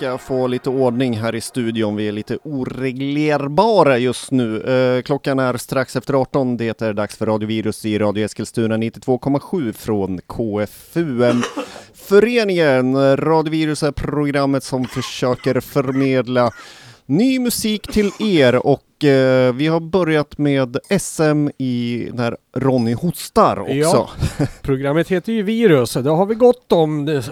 ska få lite ordning här i studion. Vi är lite oreglerbara just nu. Eh, klockan är strax efter 18. Det är dags för Radiovirus i Radio Eskilstuna 92,7 från KFUM. Föreningen Radiovirus är programmet som försöker förmedla ny musik till er och eh, vi har börjat med SM i när Ronny hostar också. Ja. Programmet heter ju Virus. Det har vi gått om. Det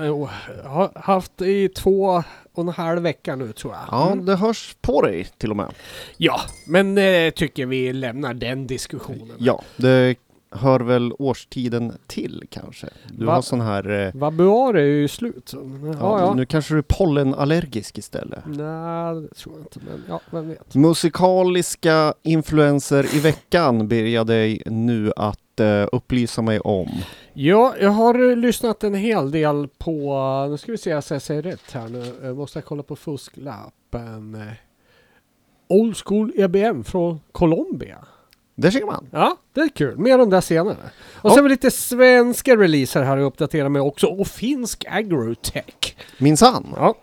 har haft i två och en halv vecka nu tror jag. Ja, Mm. det hörs på dig till och med. ja men eh, tycker vi lämnar den diskussionen. Ja, det hör väl årstiden till kanske. Du Va? har sån här... Eh, Vabuar är ju slut. Ja, ja. ja. Nu kanske du är pollenallergisk istället. Nej, det tror jag inte. Men ja, vem vet. Musikaliska influenser i veckan ber jag dig nu att eh, upplysa mig om. Ja, jag har lyssnat en hel del på, nu ska vi se så jag säger rätt här nu, jag måste kolla på fusklappen. Old School EBM från Colombia. Där ser man. Ja, det är kul. Mer om det senare. Och Ja. sen lite svenska releaser här att uppdatera med också. Och finsk agrotech. Minsann. Ja.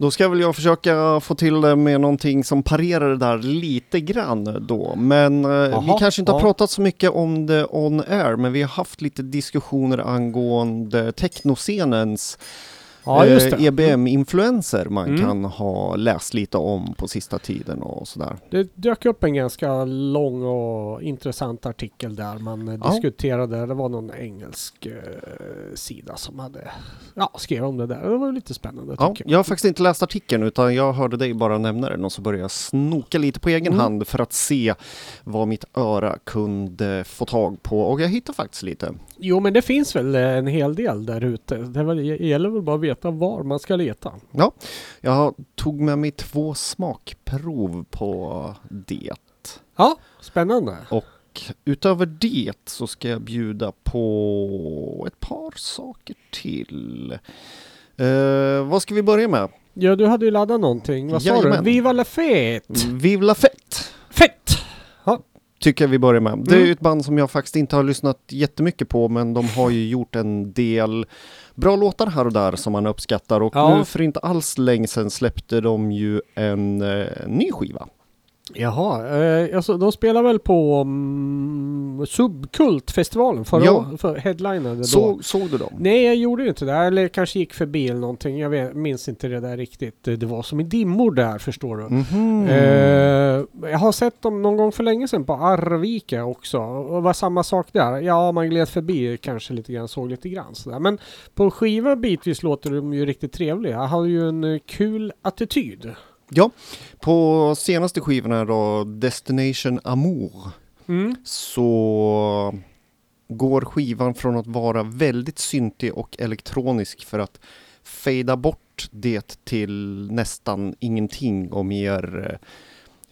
Då ska väl jag försöka få till det med någonting som parerar det där lite grann då. Men eh, vi kanske inte har ja. pratat så mycket om det on air, men vi har haft lite diskussioner angående technoscenens Ja, just eh. EBM-influenser man Mm. kan ha läst lite om på sista tiden och sådär. Det dök upp en ganska lång och intressant artikel där man eh, Ja. diskuterade. Det var någon engelsk eh, sida som hade ja, skrev om det där. Det var lite spännande Ja, tycker jag har faktiskt inte läst artikeln utan jag hörde dig bara nämna den och så började jag snoka lite på egen Mm. hand för att se vad mitt öra kunde få tag på och jag hittade faktiskt lite. Jo men det finns väl en hel del där ute. Det gäller väl bara att veta var man ska leta. Ja, jag tog med mig två smakprov på det. Ja, spännande. Och utöver det så ska jag bjuda på ett par saker till. Eh, vad ska vi börja med? Ja du hade ju laddat någonting. Vad sa Jajamän. du? Viva la fête! Vive la fête! Fett! Tycker jag vi börjar med. Det är Mm. ju ett band som jag faktiskt inte har lyssnat jättemycket på men de har ju gjort en del bra låtar här och där som man uppskattar och Ja. nu för inte alls länge sedan släppte de ju en eh, ny skiva. Jaha, eh, alltså, de spelar väl på um, Subkultfestivalen förra Ja. för headlinade då. Så, såg du dem? Nej, jag gjorde inte det. Eller kanske gick förbi eller någonting. Jag vet, minns inte det där riktigt. Det var som i dimmor där, förstår du. Mhm. Eh, jag har sett dem någon gång för länge sedan på Arvika också. Och det var samma sak där. Ja, man gled förbi kanske lite grann, såg lite grann sådär. Men på skiva bitvis låter de ju riktigt trevliga. Jag har ju en kul attityd. Ja, på senaste skivorna då, Destination Amour, Mm. så går skivan från att vara väldigt syntig och elektronisk för att fejda bort det till nästan ingenting och mer eh,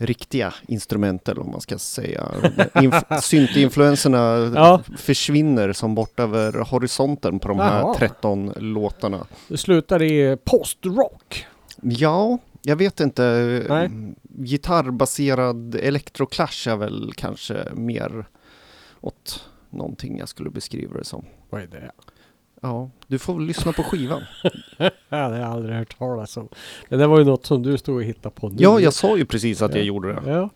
riktiga instrument eller vad man ska säga. Inf- Syntinfluenserna Ja. försvinner som bort över horisonten på de här Jaha. 13 låtarna. Det slutar i postrock. Ja, jag vet inte. Nej. Gitarrbaserad electroclash är väl kanske mer åt någonting jag skulle beskriva det som. Vad är det? Ja, du får väl lyssna på skivan. Ja, det har jag aldrig hört talas om. Det där var ju något som du stod och hittade på nu. Ja, jag sa ju precis att jag Ja. gjorde det. Ja.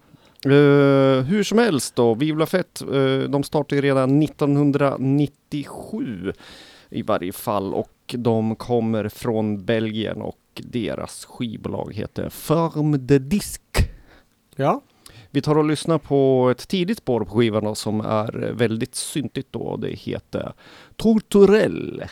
Eh, hur som helst då, Vivla Fett, uh, de startade ju redan 1997 i varje fall och de kommer från Belgien och deras skivbolag heter Firm de Disc. ja. Vi tar och lyssnar på ett tidigt spår på skivan då, som är väldigt syntigt då. Det heter. Torturell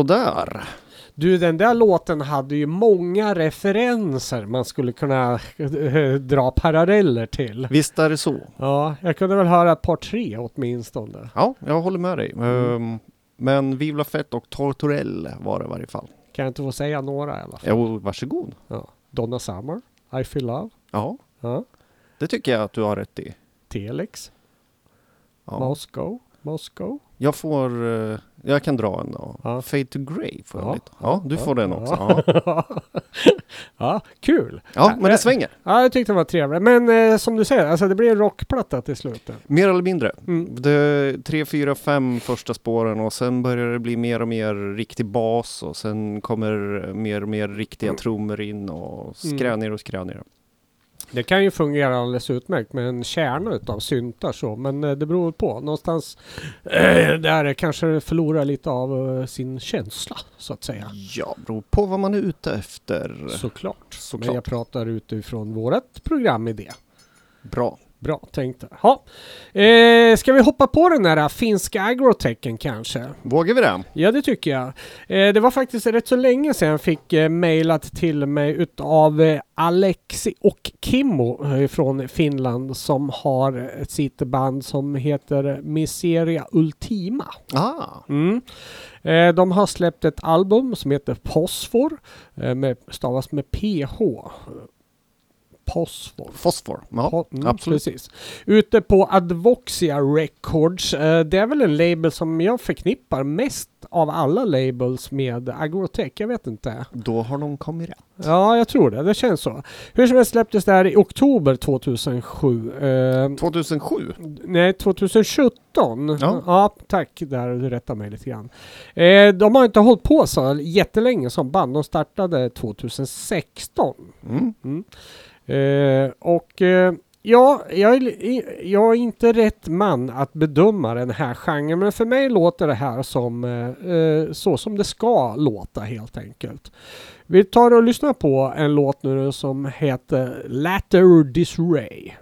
Sådär. Du, den där låten hade ju många referenser man skulle kunna eh, dra paralleller till. Visst är det så. Ja, jag kunde väl höra ett par tre åtminstone. Ja, jag håller med dig. Mm. Ehm, men Vivla Fett och Tortorell var det i varje fall. Kan jag inte få säga några i alla fall? Jo, varsågod. Ja. Donna Summer, I Feel Love, Ja, ja. det tycker jag att du har rätt i. Telex, Ja. Moscow, Moscow. Jag får, eh, jag kan dra en då. Ja. Fade to Grey får jag Ja. lite. Ja, du Ja. får den också. Ja. Ja, kul! ja men det svänger. Ja, jag tyckte det var trevligt. Men eh, som du säger, alltså det blir en rockplatta till slut. Mer eller mindre. Mm. Det, tre, fyra, fem första spåren och sen börjar det bli mer och mer riktig bas och sen kommer mer och mer riktiga trummor in och skränigare och skränigare. Det kan ju fungera alldeles utmärkt med en kärna utav syntar så, men eh, det beror på. Någonstans eh, där kanske det förlorar lite av eh, sin känsla, så att säga. Ja, beror på vad man är ute efter. Såklart. Men Såklart. jag pratar utifrån vårt programidé. Bra. Bra tänkt. Ja. Eh, ska vi hoppa på den där finska agrotecken kanske? Vågar vi det? Ja, det tycker jag. Eh, det var faktiskt rätt så länge sedan jag fick eh, mejlat till mig utav eh, Alexi och Kimmo eh, från Finland som har ett sitt band som heter Miseria Ultima. Ah, Mm. Eh, de har släppt ett album som heter Posfor, eh, med, stavas med PH. Posfor. fosfor. Ja, Ja, mm, absolut. Precis. Ute på Advoxia Records. Eh, det är väl en label som jag förknippar mest av alla labels med Agrotech. Jag vet inte. Då har de kommit rätt. Ja, jag tror det. Det känns så. Hur som helst släpptes det här i oktober 2007. Eh, 2007? nej, 2017. Ja. Ja. tack. Där du rättade mig lite grann. Eh, de har inte hållit på så jättelänge som band. De startade 2016. Mm. Eh, och eh, ja, jag är, jag är inte rätt man att bedöma den här genren, men för mig låter det här som eh, eh, så som det ska låta helt enkelt. Vi tar och lyssnar på en låt nu som heter Latter Disray.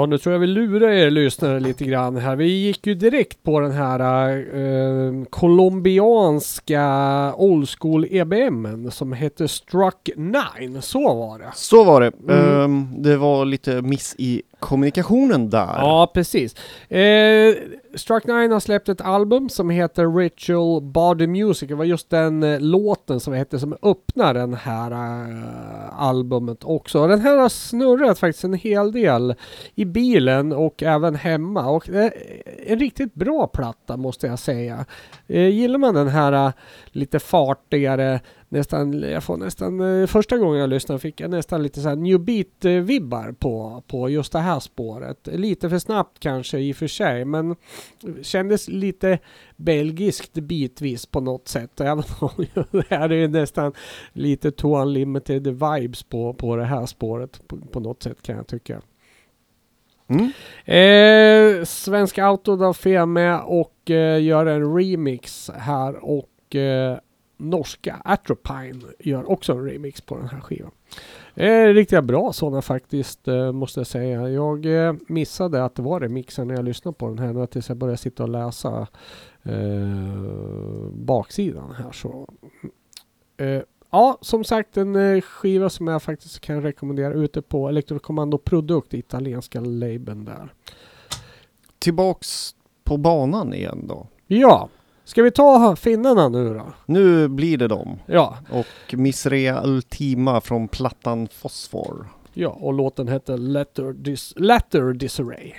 Ja, nu tror jag vi lurar er lyssnare lite grann här. Vi gick ju direkt på den här eh, colombianska old school EBM som hette Struck 9. Så var det. Så var det. Mm. Ehm, det var lite miss i kommunikationen där. Ja, precis. Eh, Struck 9 har släppt ett album som heter Ritual Body Music. Det var just den eh, låten som hette som öppnar den här eh, albumet också. Den här har snurrat faktiskt en hel del i bilen och även hemma. Och eh, en riktigt bra platta måste jag säga. Eh, gillar man den här eh, lite fartigare, nästan, jag får nästan, eh, första gången jag lyssnade fick jag nästan lite så här new beat-vibbar på, på just det här spåret. Lite för snabbt kanske i och för sig, men kändes lite belgiskt bitvis på något sätt. Även om det är nästan lite Too Unlimited vibes på, på det här spåret på, på något sätt kan jag tycka. Mm. Eh, Svenska Autodaf är med och eh, gör en remix här och eh, norska Atropine gör också en remix på den här skivan. Eh, riktigt bra sådana faktiskt eh, måste jag säga. Jag eh, missade att det var remixen när jag lyssnade på den här nu tills jag började sitta och läsa eh, baksidan här så. Eh, ja, som sagt en eh, skiva som jag faktiskt kan rekommendera ute på Electrocommando Produkt, italienska labeln där. Tillbaks på banan igen då. Ja, ska vi ta finnarna nu då? Nu blir det dem. Ja, Och Misrea Ultima från plattan Fosfor. ja och låten heter Letter, Dis- Letter Disarray.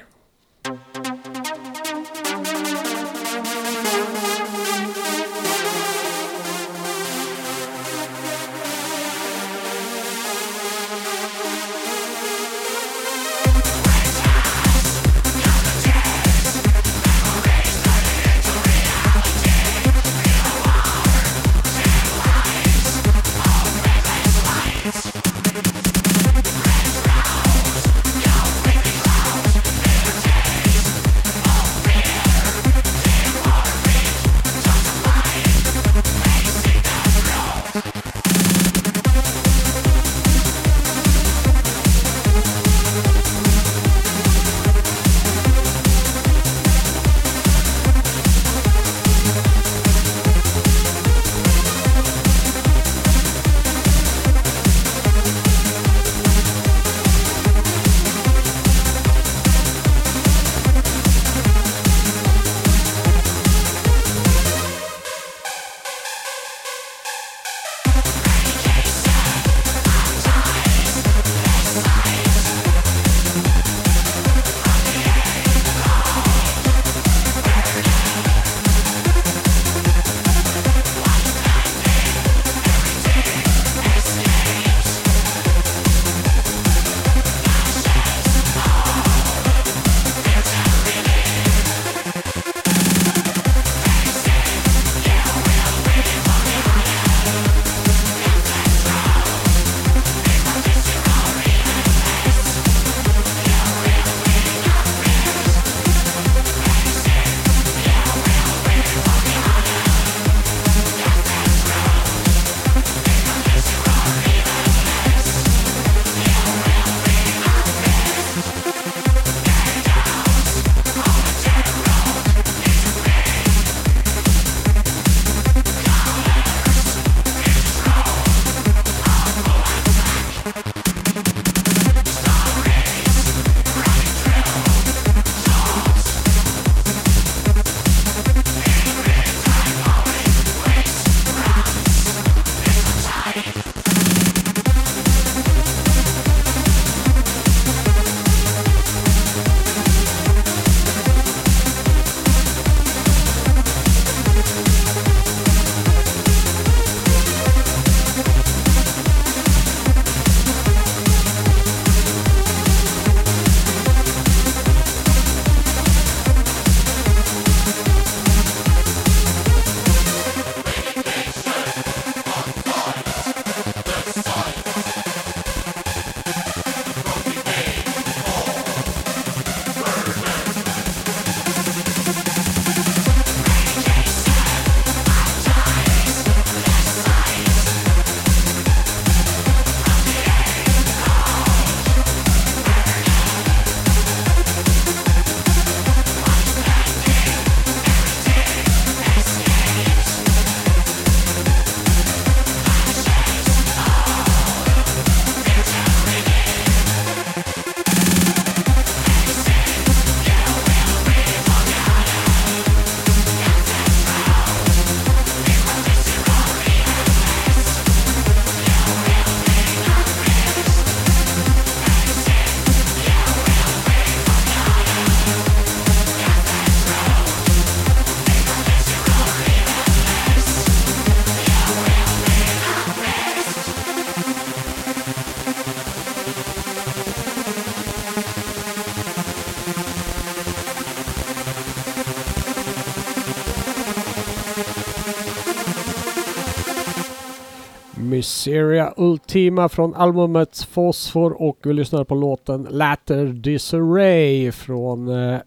Miseria Ultima från albumet Fosfor och vi lyssnar på låten Latter Disarray från eh,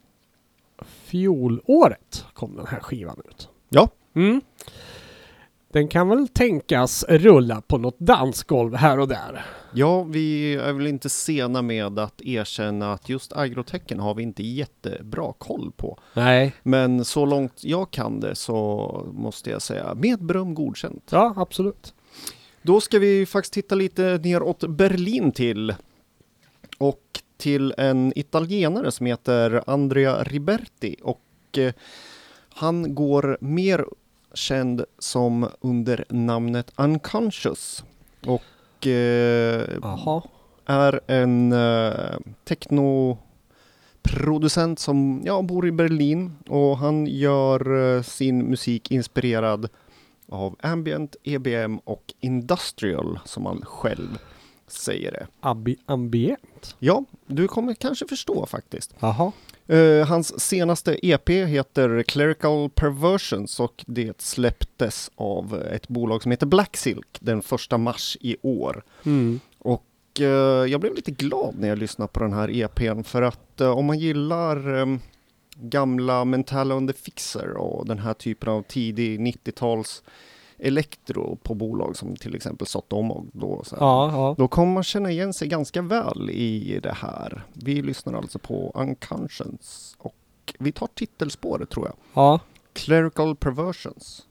fjolåret kom den här skivan ut. Ja. Mm. Den kan väl tänkas rulla på något dansgolv här och där. Ja, vi är väl inte sena med att erkänna att just agrotecken har vi inte jättebra koll på. Nej. Men så långt jag kan det så måste jag säga med beröm godkänt. Ja, absolut. Då ska vi faktiskt titta lite neråt Berlin till. Och till en italienare som heter Andrea Riberti. Och eh, han går mer känd som under namnet Unconscious. Och eh, är en eh, technoproducent som ja, bor i Berlin och han gör eh, sin musik inspirerad av ambient, EBM och industrial som han själv säger det. Abi ambient. Ja, du kommer kanske förstå faktiskt. Jaha. Eh, hans senaste EP heter Clerical Perversions och det släpptes av ett bolag som heter Black Silk den första mars i år. Mm. Och eh, jag blev lite glad när jag lyssnade på den här EPn för att eh, om man gillar eh, gamla Mentala under Fixer och den här typen av tidig 90-tals elektro på bolag som till exempel Sotomog då, så Ja, ja. då kommer man känna igen sig ganska väl i det här. Vi lyssnar alltså på Unconscious och vi tar titelspåret tror jag. Ja. Clerical Perversions.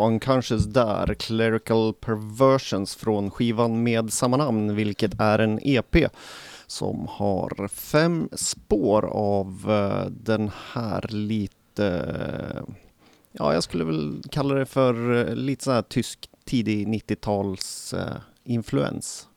Unconscious där, Clerical Perversions från skivan med samma namn, vilket är en EP som har fem spår av eh, den här lite, ja jag skulle väl kalla det för eh, lite så här tysk tidig 90-tals eh, influens.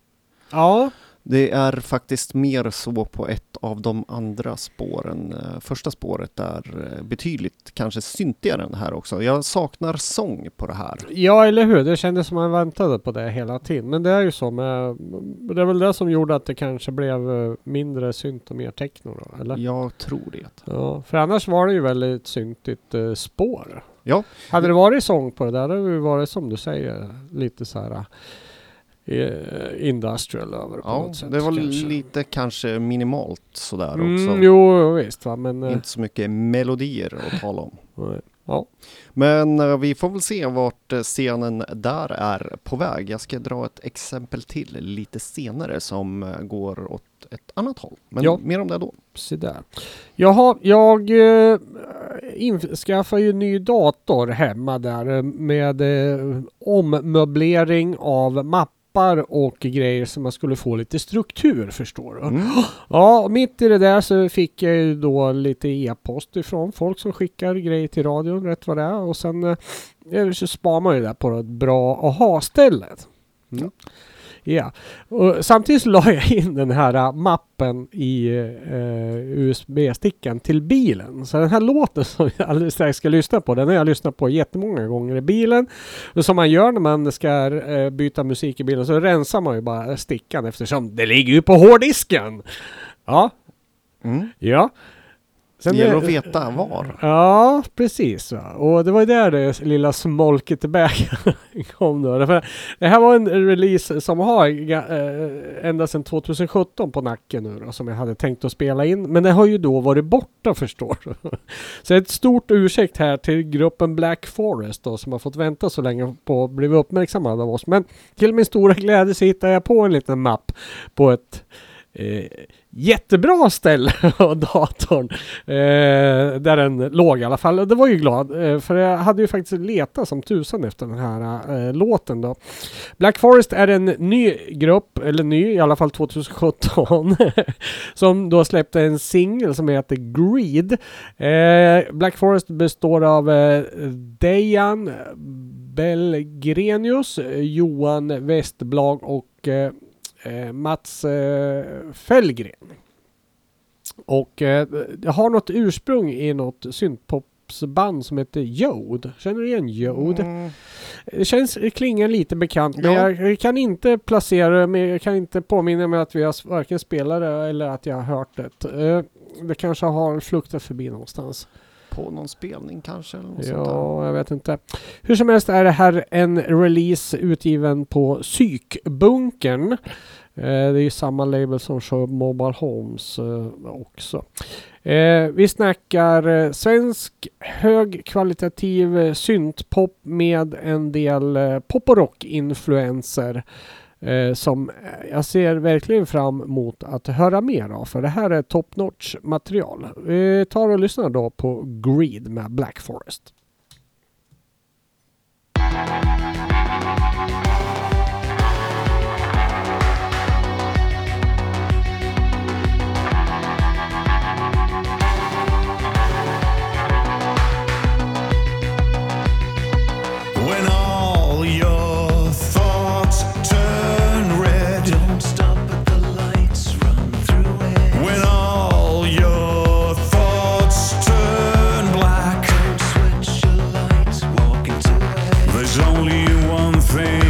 Ja, det är faktiskt mer så på ett av de andra spåren. Eh, Första spåret är eh, betydligt kanske syntigare än det här också. Jag saknar sång på det här. Ja, eller hur? Det kändes som man väntade på det hela tiden. Men det är ju så med... Det är väl det som gjorde att det kanske blev eh, mindre synt och mer techno då, eller? Jag tror det. Ja, för annars var det ju väldigt syntigt spår. Ja. Hade det varit sång på det där, hade det varit som du säger, lite så här industrial över på Ja, något sätt. det var kanske. lite kanske minimalt sådär också. Mm, jo, visst va, men... eh, Inte så mycket melodier att tala om. Ja. Men eh, vi får väl se vart eh, scenen där är på väg. Jag ska dra ett exempel till lite senare som eh, går åt ett annat håll. Men Ja. mer om det då. Se där. Jaha, jag eh, införskaffade ju ny dator hemma där eh, med eh, ommöblering av mappar och grejer som man skulle få lite struktur förstår du. Mm. Ja, mitt i det där så fick jag ju då lite e-post ifrån folk som skickar grejer till radion, rätt vad det är. Och sen eh, så spar man ju det på ett bra aha-stället. Mm. Ja, och samtidigt så la jag in den här äh, mappen i eh, USB-stickan till bilen. Så den här låten som jag alldeles strax ska lyssna på, den har jag lyssnat på jättemånga gånger i bilen. Och som man gör när man ska eh, byta musik i bilen så rensar man ju bara stickan eftersom det ligger ju på hårddisken. Ja, Mm. ja. Det Sen gäller är- att veta var. Ja, precis. Va? Och det var ju där det lilla smolket bägaren kom då. För det här var en release som har eh, ända sedan 2017 på nacken nu då, som jag hade tänkt att spela in. Men det har ju då varit borta förstår du. Så ett stort ursäkt här till gruppen Black Forest då, som har fått vänta så länge på att bli uppmärksammade av oss. Men till min stora glädje så hittade jag på en liten mapp på ett eh, jättebra ställe av datorn. Eh, där den låg i alla fall. Och det var ju glad. Eh, för jag hade ju faktiskt letat som tusan efter den här eh, låten då. Black Forest är en ny grupp, eller ny i alla fall 2017. som då släppte en singel som heter Greed. Eh, Black Forest består av eh, Dejan Belgrenius, Johan Westblag och eh, Mats eh, Fällgren. Och eh, det har något ursprung i något syntpopsband som heter Jode. Känner du igen Jode? Mm. Det känns, det klingar lite bekant men Ja. jag kan inte placera det, men jag kan inte påminna mig att vi har varken spelat det eller att jag har hört det. Eh, det kanske har fluktat förbi någonstans. På någon spelning kanske? Eller något sånt. Ja, jag vet inte. Hur som helst är det här en release utgiven på Psykbunkern. Eh, det är ju samma label som kör Mobile Homes eh, också. Eh, vi snackar svensk högkvalitativ syntpop med en del pop och rock-influenser. Eh, som eh, jag ser verkligen fram emot att höra mer av. För det här är top notch material. Vi tar och lyssnar då på Greed med Black Forest. There's only one thing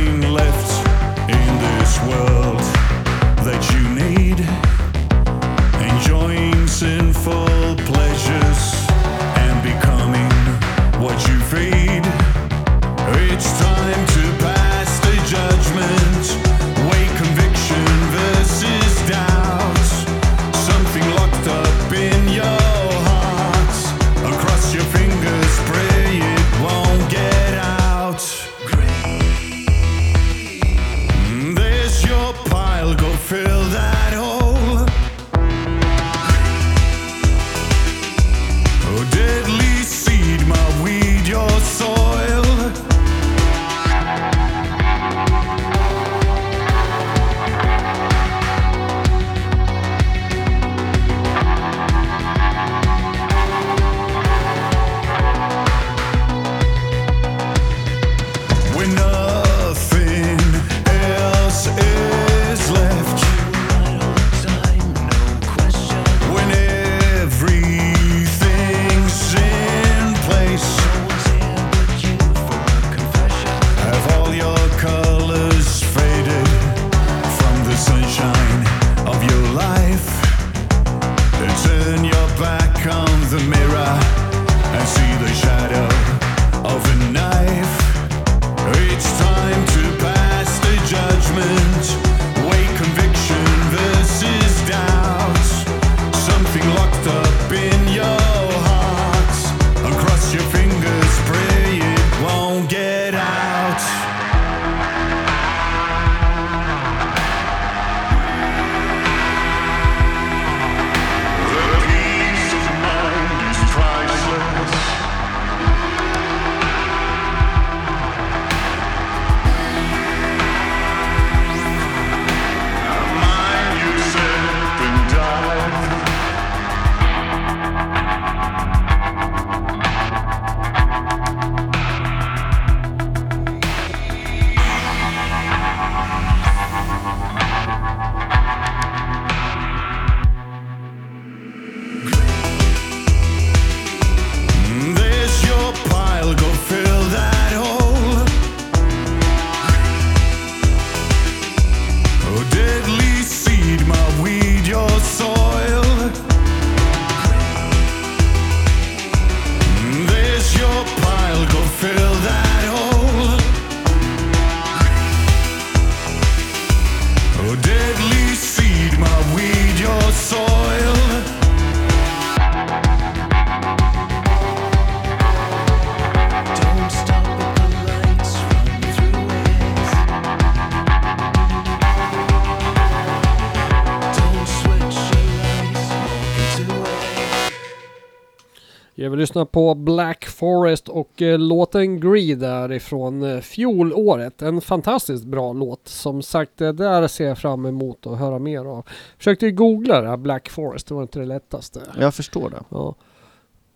Jag vill lyssna på Black Forest och eh, låten Greed därifrån eh, fjolåret. En fantastiskt bra låt. Som sagt, det där ser jag fram emot att höra mer av. Försökte ju googla det här Black Forest, det var inte det lättaste. Jag förstår det. Ja.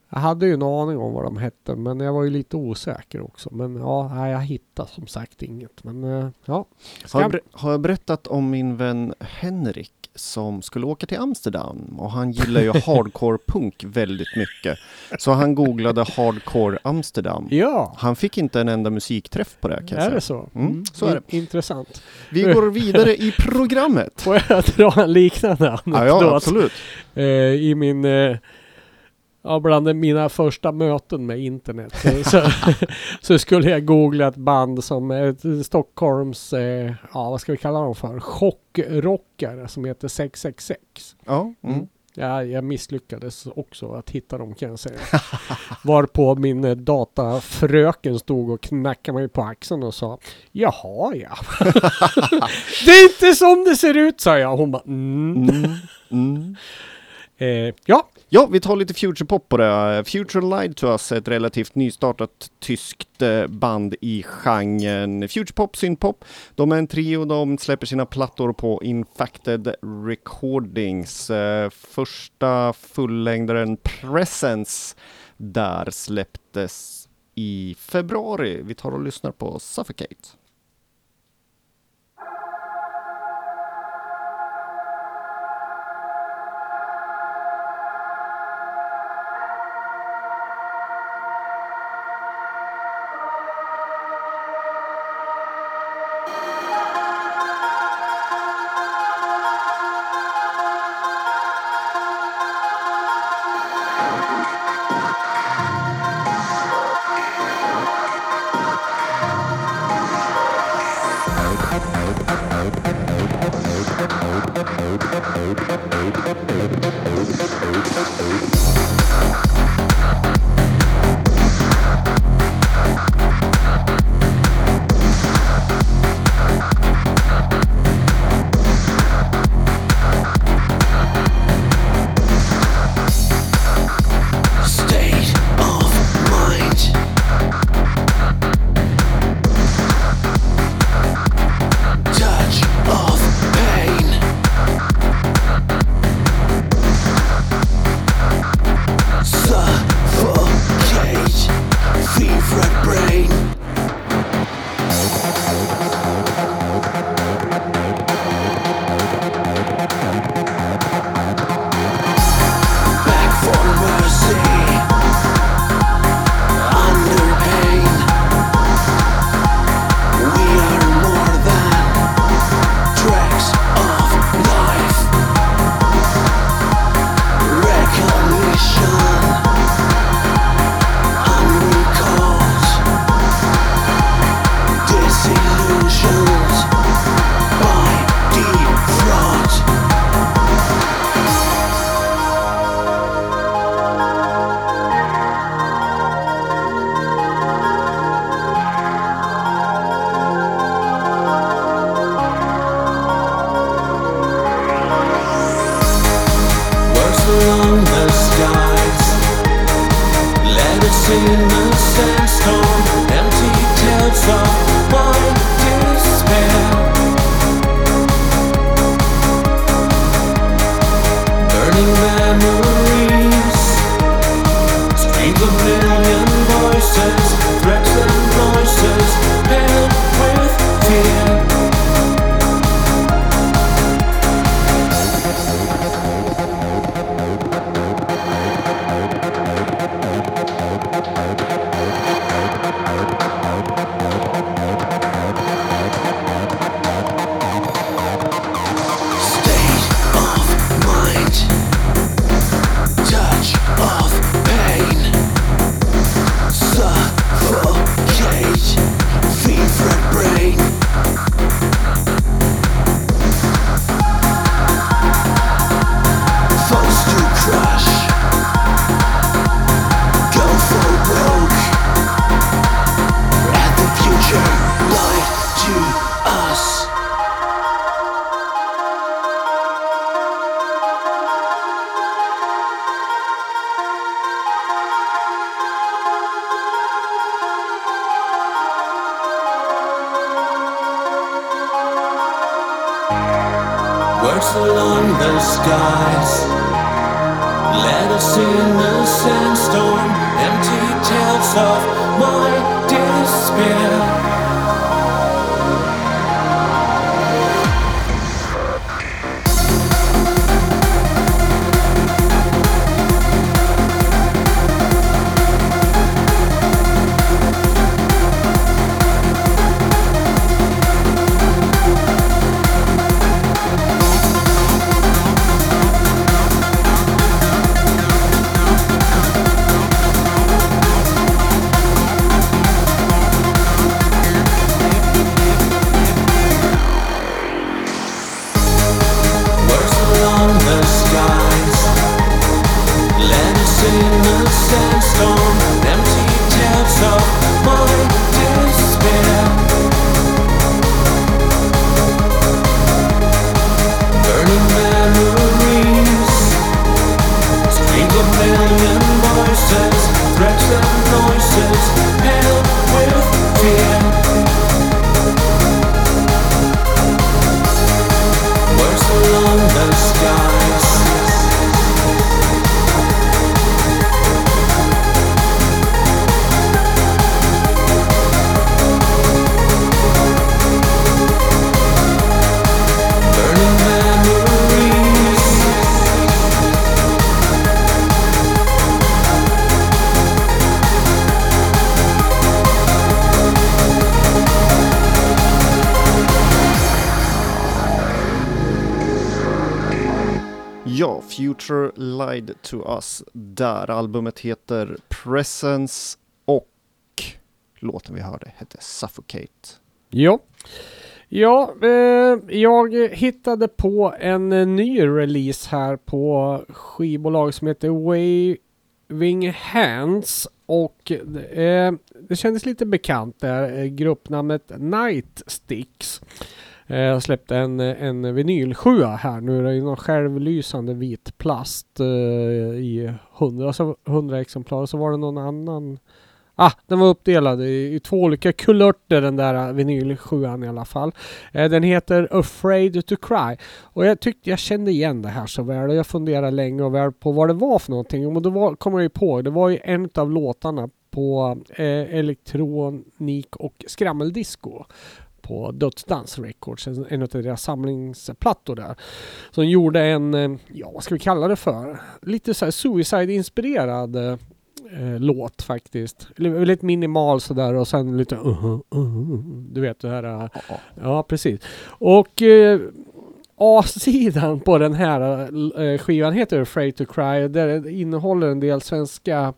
Jag hade ju en aning om vad de hette, men jag var ju lite osäker också. Men ja, jag hittade som sagt inget. Men eh, ja. Har jag, har jag berättat om min vän Henrik som skulle åka till Amsterdam och han gillar ju hardcore punk väldigt mycket. Så han googlade hardcore Amsterdam. Ja, Han fick inte en enda musikträff på det kan jag är säga. det så? Mm, så är det. In- Intressant. Vi går vidare i programmet. Får jag dra en liknande Ja, anekdot? ja absolut. eh, i min eh, Ja, bland mina första möten med internet så, så, så skulle jag googla ett band som är ett Stockholms, eh, ja vad ska vi kalla dem för, chockrockare som heter 666. Ja, mm. Mm. Ja, jag misslyckades också att hitta dem kan jag säga. Varpå min eh, datafröken stod och knackade mig på axeln och sa Jaha ja. det är inte som det ser ut sa jag. Hon bara mm. Mm. Mm. Eh, ja, Ja, vi tar lite future pop på det. Future Lied to Us är ett relativt nystartat tyskt eh, band i genren future pop, synpop. De är en trio, de släpper sina plattor på Infacted Recordings. Eh, första fullängdaren Presence där släpptes i februari. Vi tar och lyssnar på Suffocate. Along the skies. Let us in the sandstorm Empty tales of my despair Lied to Us där. Albumet heter Presence och låten vi hörde hette Suffocate. Ja. Ja, eh, jag hittade på en eh, ny release här på skivbolag som heter Waving Hands och eh, det kändes lite bekant där, eh, gruppnamnet Night Sticks. Eh, jag släppte en, en vinylsjua här nu. Det är någon självlysande vit plast eh, i 100, 100 exemplar. Så var det någon annan Ah, den var uppdelad i, i två olika kulörter den där vinylsjuan i alla fall. Eh, den heter Afraid to Cry. Och jag tyckte jag kände igen det här så väl och jag funderade länge och väl på vad det var för någonting. Och då var, kom jag ju på, det var ju en av låtarna på eh, elektronik och skrammeldisco på Dödsdans Records, en, en av deras samlingsplattor där. Som gjorde en, eh, ja vad ska vi kalla det för? Lite så Suicide-inspirerad eh, låt faktiskt. L- Väldigt minimal sådär och sen lite uh, uh, Du vet det här. eh, ja precis. Och eh, A-sidan på den här eh, skivan heter Afraid to Cry. Där innehåller en del svenska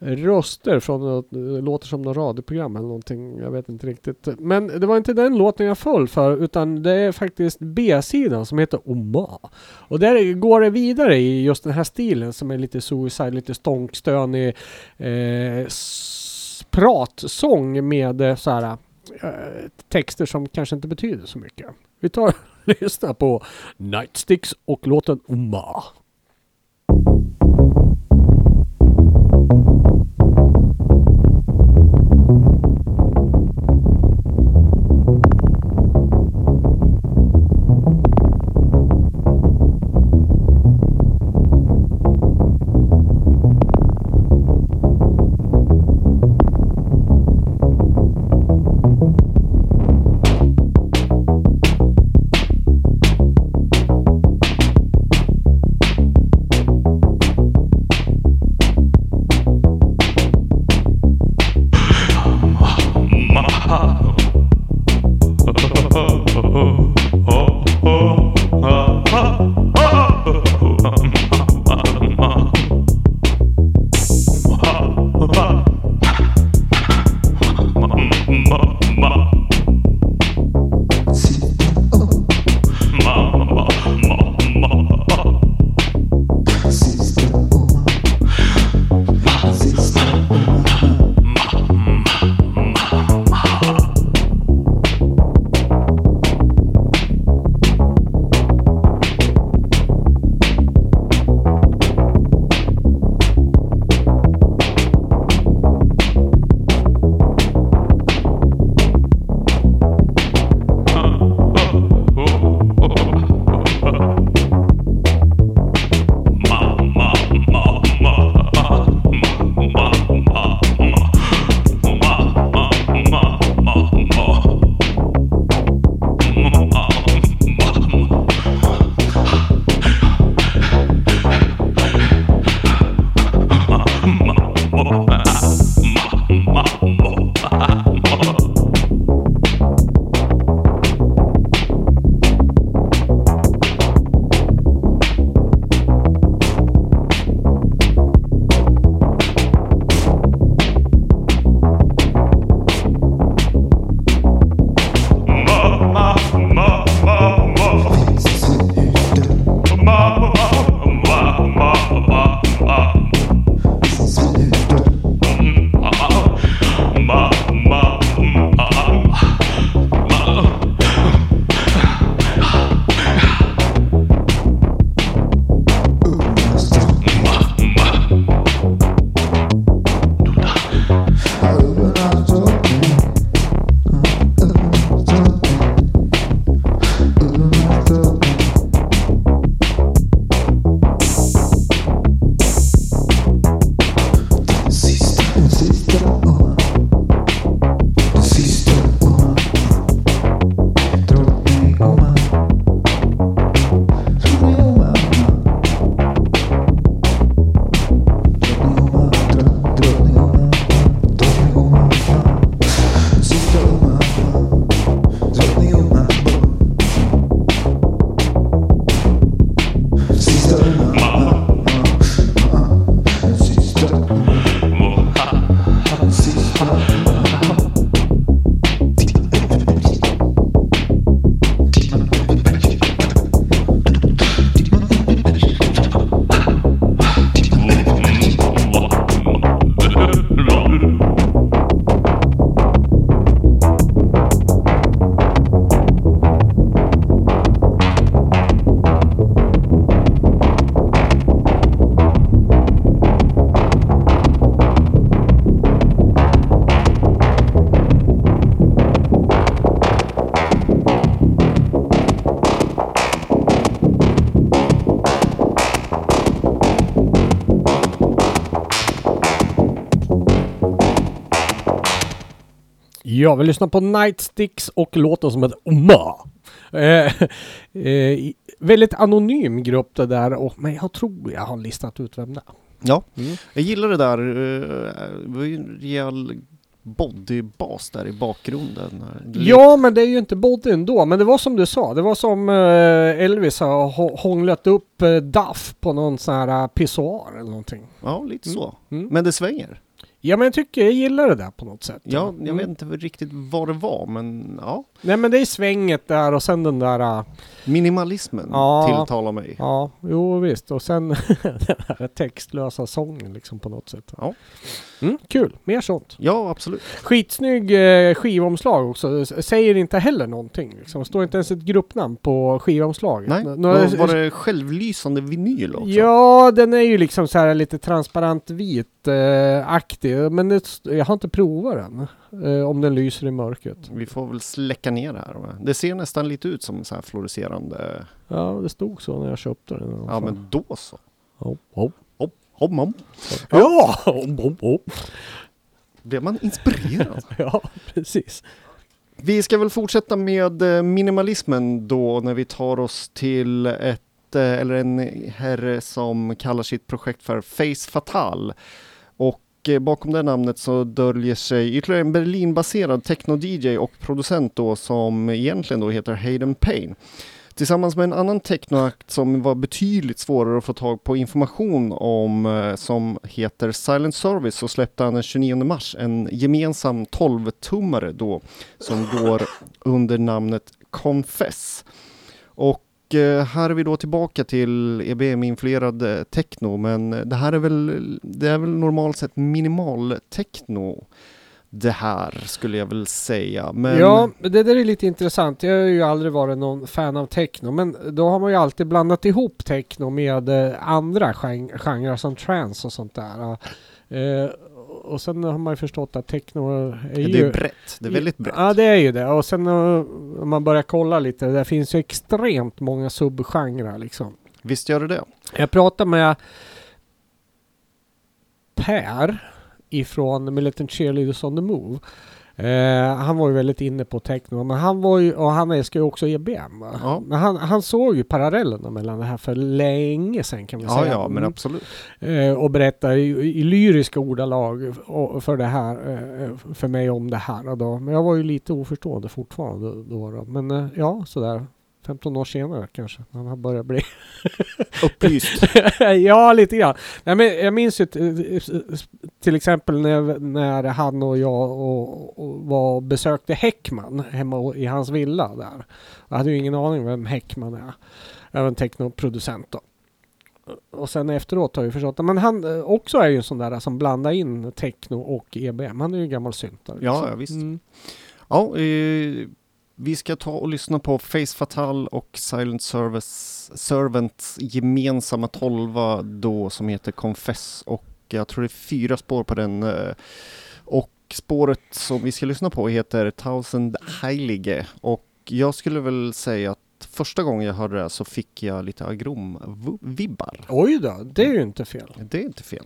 röster från något, låter som något radioprogram eller någonting. Jag vet inte riktigt. Men det var inte den låten jag föll för utan det är faktiskt B-sidan som heter Oma. Och där går det vidare i just den här stilen som är lite suicide, lite stånkstönig eh, pratsång med eh, så här eh, texter som kanske inte betyder så mycket. Vi tar och lyssnar på Nightsticks och låten Oma. Ja, vi lyssnar på Nightsticks och låten som heter Oma. Eh, eh, väldigt anonym grupp det där, och, men jag tror jag har listat ut vem det är. Ja, Mm. jag gillar det där. eh, Det var ju en rejäl bodybas där i bakgrunden. Ja, men det är ju inte body ändå. Men det var som du sa, det var som eh, Elvis har hå- hånglat upp eh, Duff på någon sån här eh, pissoar eller någonting. Ja, lite så. Mm. Men det svänger. Ja, men jag tycker jag gillar det där på något sätt. Ja, jag Mm. vet inte riktigt vad det var, men ja. Nej, men det är svänget där och sen den där... eh, Minimalismen Ja. tilltalar mig. Ja, jo visst. Och sen den här textlösa sången liksom på något sätt. Ja. Mm, kul, mer sånt. Ja, absolut. Skitsnygg eh, skivomslag också. Säger inte heller någonting. Liksom. Står inte ens ett gruppnamn på skivomslaget. Nej, Nå- var, var det självlysande vinyl också? Ja, den är ju liksom så här lite transparent vit eh, aktig. Men det, jag har inte provat den. Eh, om den lyser i mörkret. Vi får väl släcka ner det här. va? Det ser nästan lite ut som så här fluorescerande. Ja, det stod så när jag köpte den. Ja, men då så. Hopp, hopp. Hopp, hopp, hopp. Ja! Hopp, hopp, hopp. Blir man inspirerad? ja, precis. vi ska väl fortsätta med eh, minimalismen då när vi tar oss till ett, eh, eller en herre som kallar sitt projekt för Face Fatal. Och eh, bakom det namnet så döljer sig ytterligare en Berlinbaserad techno-DJ och producent då som egentligen då heter Hayden Payne. Tillsammans med en annan technoakt som var betydligt svårare att få tag på information om eh, som heter Silent Service så släppte han den 29 mars en gemensam 12-tummare då som går under namnet Confess. Och Eh, här är vi då tillbaka till EBM-influerad techno men det här är väl, det är väl normalt sett minimal techno det här skulle jag väl säga. Men Ja, det där är lite intressant. Jag har ju aldrig varit någon fan av techno, men då har man ju alltid blandat ihop techno med eh, andra gen- genrer som trance och sånt där. Eh, och sen har man ju förstått att techno är det ju... är brett, det är väldigt brett. Ja, det är ju det. Och sen eh, om man börjar kolla lite, det finns ju extremt många subgenrer liksom. Visst gör det det? Jag pratade med Per ifrån Militant Cheerleaders on the Move. Eh, han var ju väldigt inne på techno, men han var ju, och han älskar ju också EBM. Ja. Men han, han såg ju parallellerna mellan det här för länge sedan kan vi Ja, säga. ja, men absolut. Eh, och berättar i, i lyriska ordalag för det här, eh, för mig om det här. Då. Men jag var ju lite oförstående fortfarande då. då. Men eh, ja, sådär 15 år senare kanske, när han börjar bli Upplyst. ja, lite grann. Nej, men jag minns ju t- till exempel när, när han och jag och, och var och besökte Häckman hemma i hans villa där. Jag hade ju ingen aning vem Häckman är. Även technoproducent då. Och sen efteråt har jag ju förstått att men han eh, också är ju en sån där som blandar in techno och EBM. Han är ju en gammal syntare. Ja, liksom. ja, visst. Mm. Ja, eh, vi ska ta och lyssna på Face Fatal och Silent Service, Servants gemensamma tolva då som heter Confess och jag tror det är fyra spår på den. eh, Och spåret som vi ska lyssna på heter Thousand Heilige och jag skulle väl säga att första gången jag hörde det så fick jag lite agrom-vibbar. Oj då, det är ju inte fel. Det är inte fel.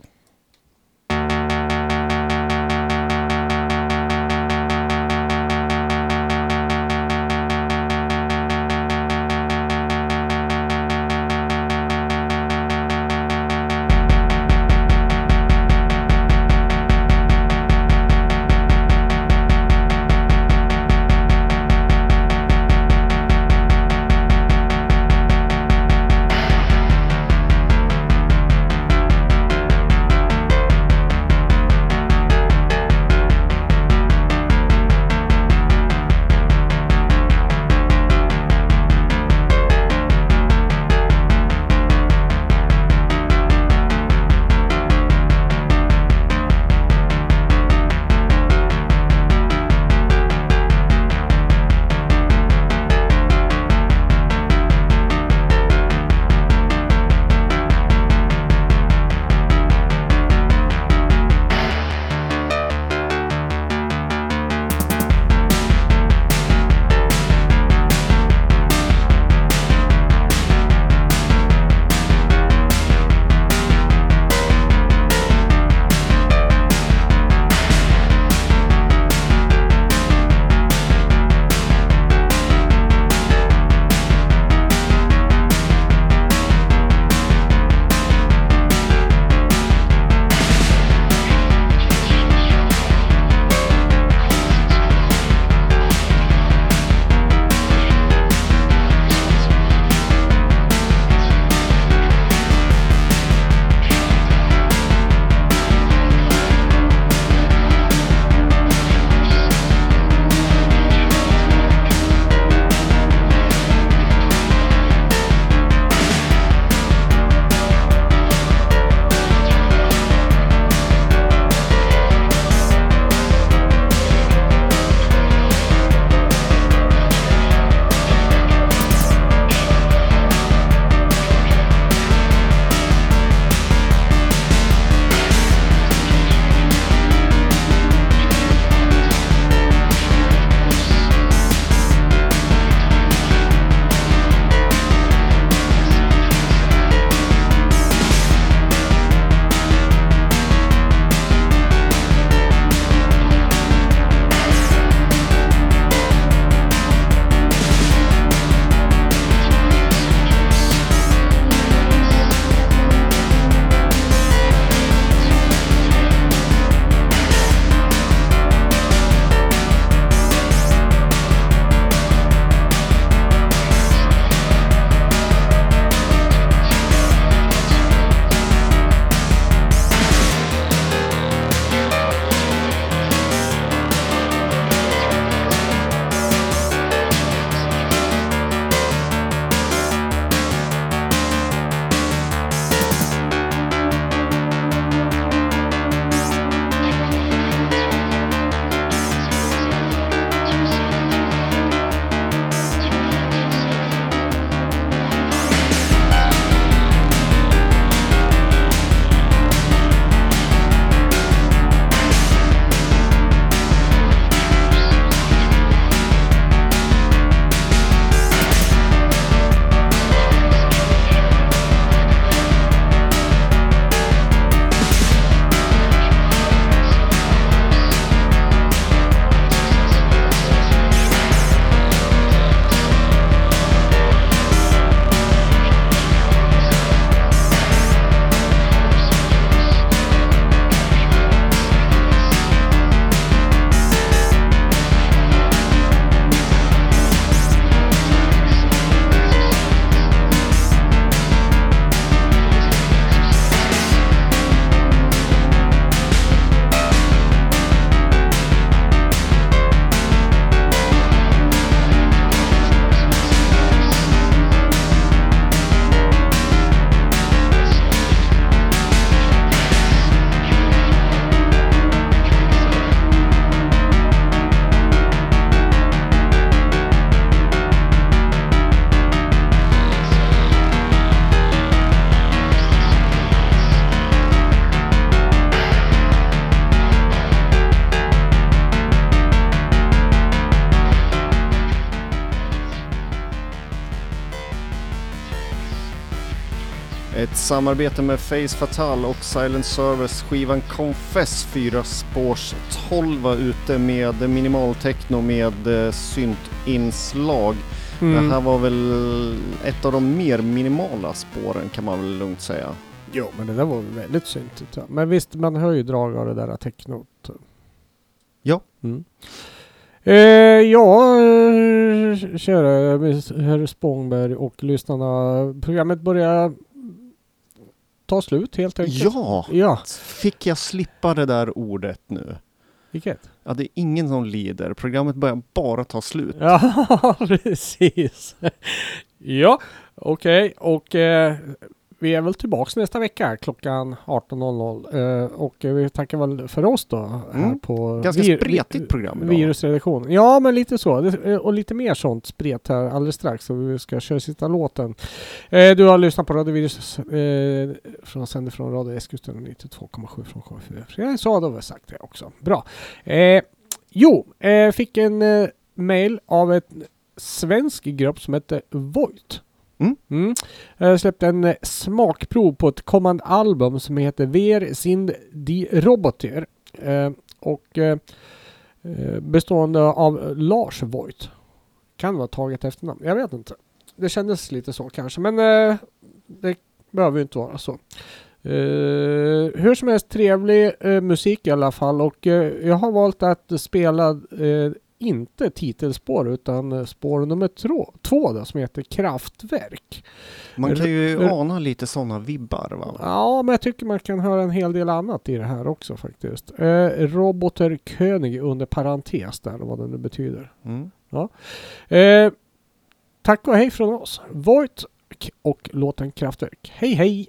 Samarbete med Face Fatal och Silent Service skivan Confess 4 spårs 12 var ute med minimaltechno med eh, syntinslag. Det här Mm. var väl ett av de mer minimala spåren kan man väl lugnt säga. Jo, men det där var väldigt syntigt. Ja. Men visst, man hör ju drag av det där technot. Ja. Mm. Eh, ja, eh, kära herr Spångberg och lyssnarna. Programmet börjar ta slut helt enkelt. Ja! Ja, Fick jag slippa det där ordet nu? vilket? Ja, det är ingen som lider. Programmet börjar bara ta slut. Ja, precis. ja, okej. Och eh, vi är väl tillbaks nästa vecka klockan 18.00. Eh, och vi tackar väl för oss då. Här Mm. på Ganska vir- spretigt program idag. Virusredaktion. Ja, men lite så. Det- eh, Och lite mer sånt spret här alldeles strax. Så vi ska köra sista låten. Eh, du har lyssnat på Radio Virus från sänder från Radio Eskilstuna 92,7 från K4. Jag sa då har vi sagt det också. Bra. Jo, fick en mail av ett svensk grupp som heter Voigt. Mm. Mm. Jag släppte en eh, smakprov på ett kommande album som heter Ver sind die Roboter. Eh, och eh, eh, bestående av Lars Voigt. Kan vara taget efternamn, jag vet inte. Det kändes lite så kanske, men eh, det behöver ju inte vara så. Uh, hur som helst trevlig uh, musik i alla fall och uh, jag har valt att spela inte titelspår utan spår nummer två, två då, som heter Kraftwerk. Man kan ju R- ana lite sådana vibbar va? Ja, men jag tycker man kan höra en hel del annat i det här också faktiskt. Eh, Roboter König under parentes där, vad det nu betyder. Mm. Eh, tack och hej från oss. Voigt och låten Kraftwerk. Hej hej!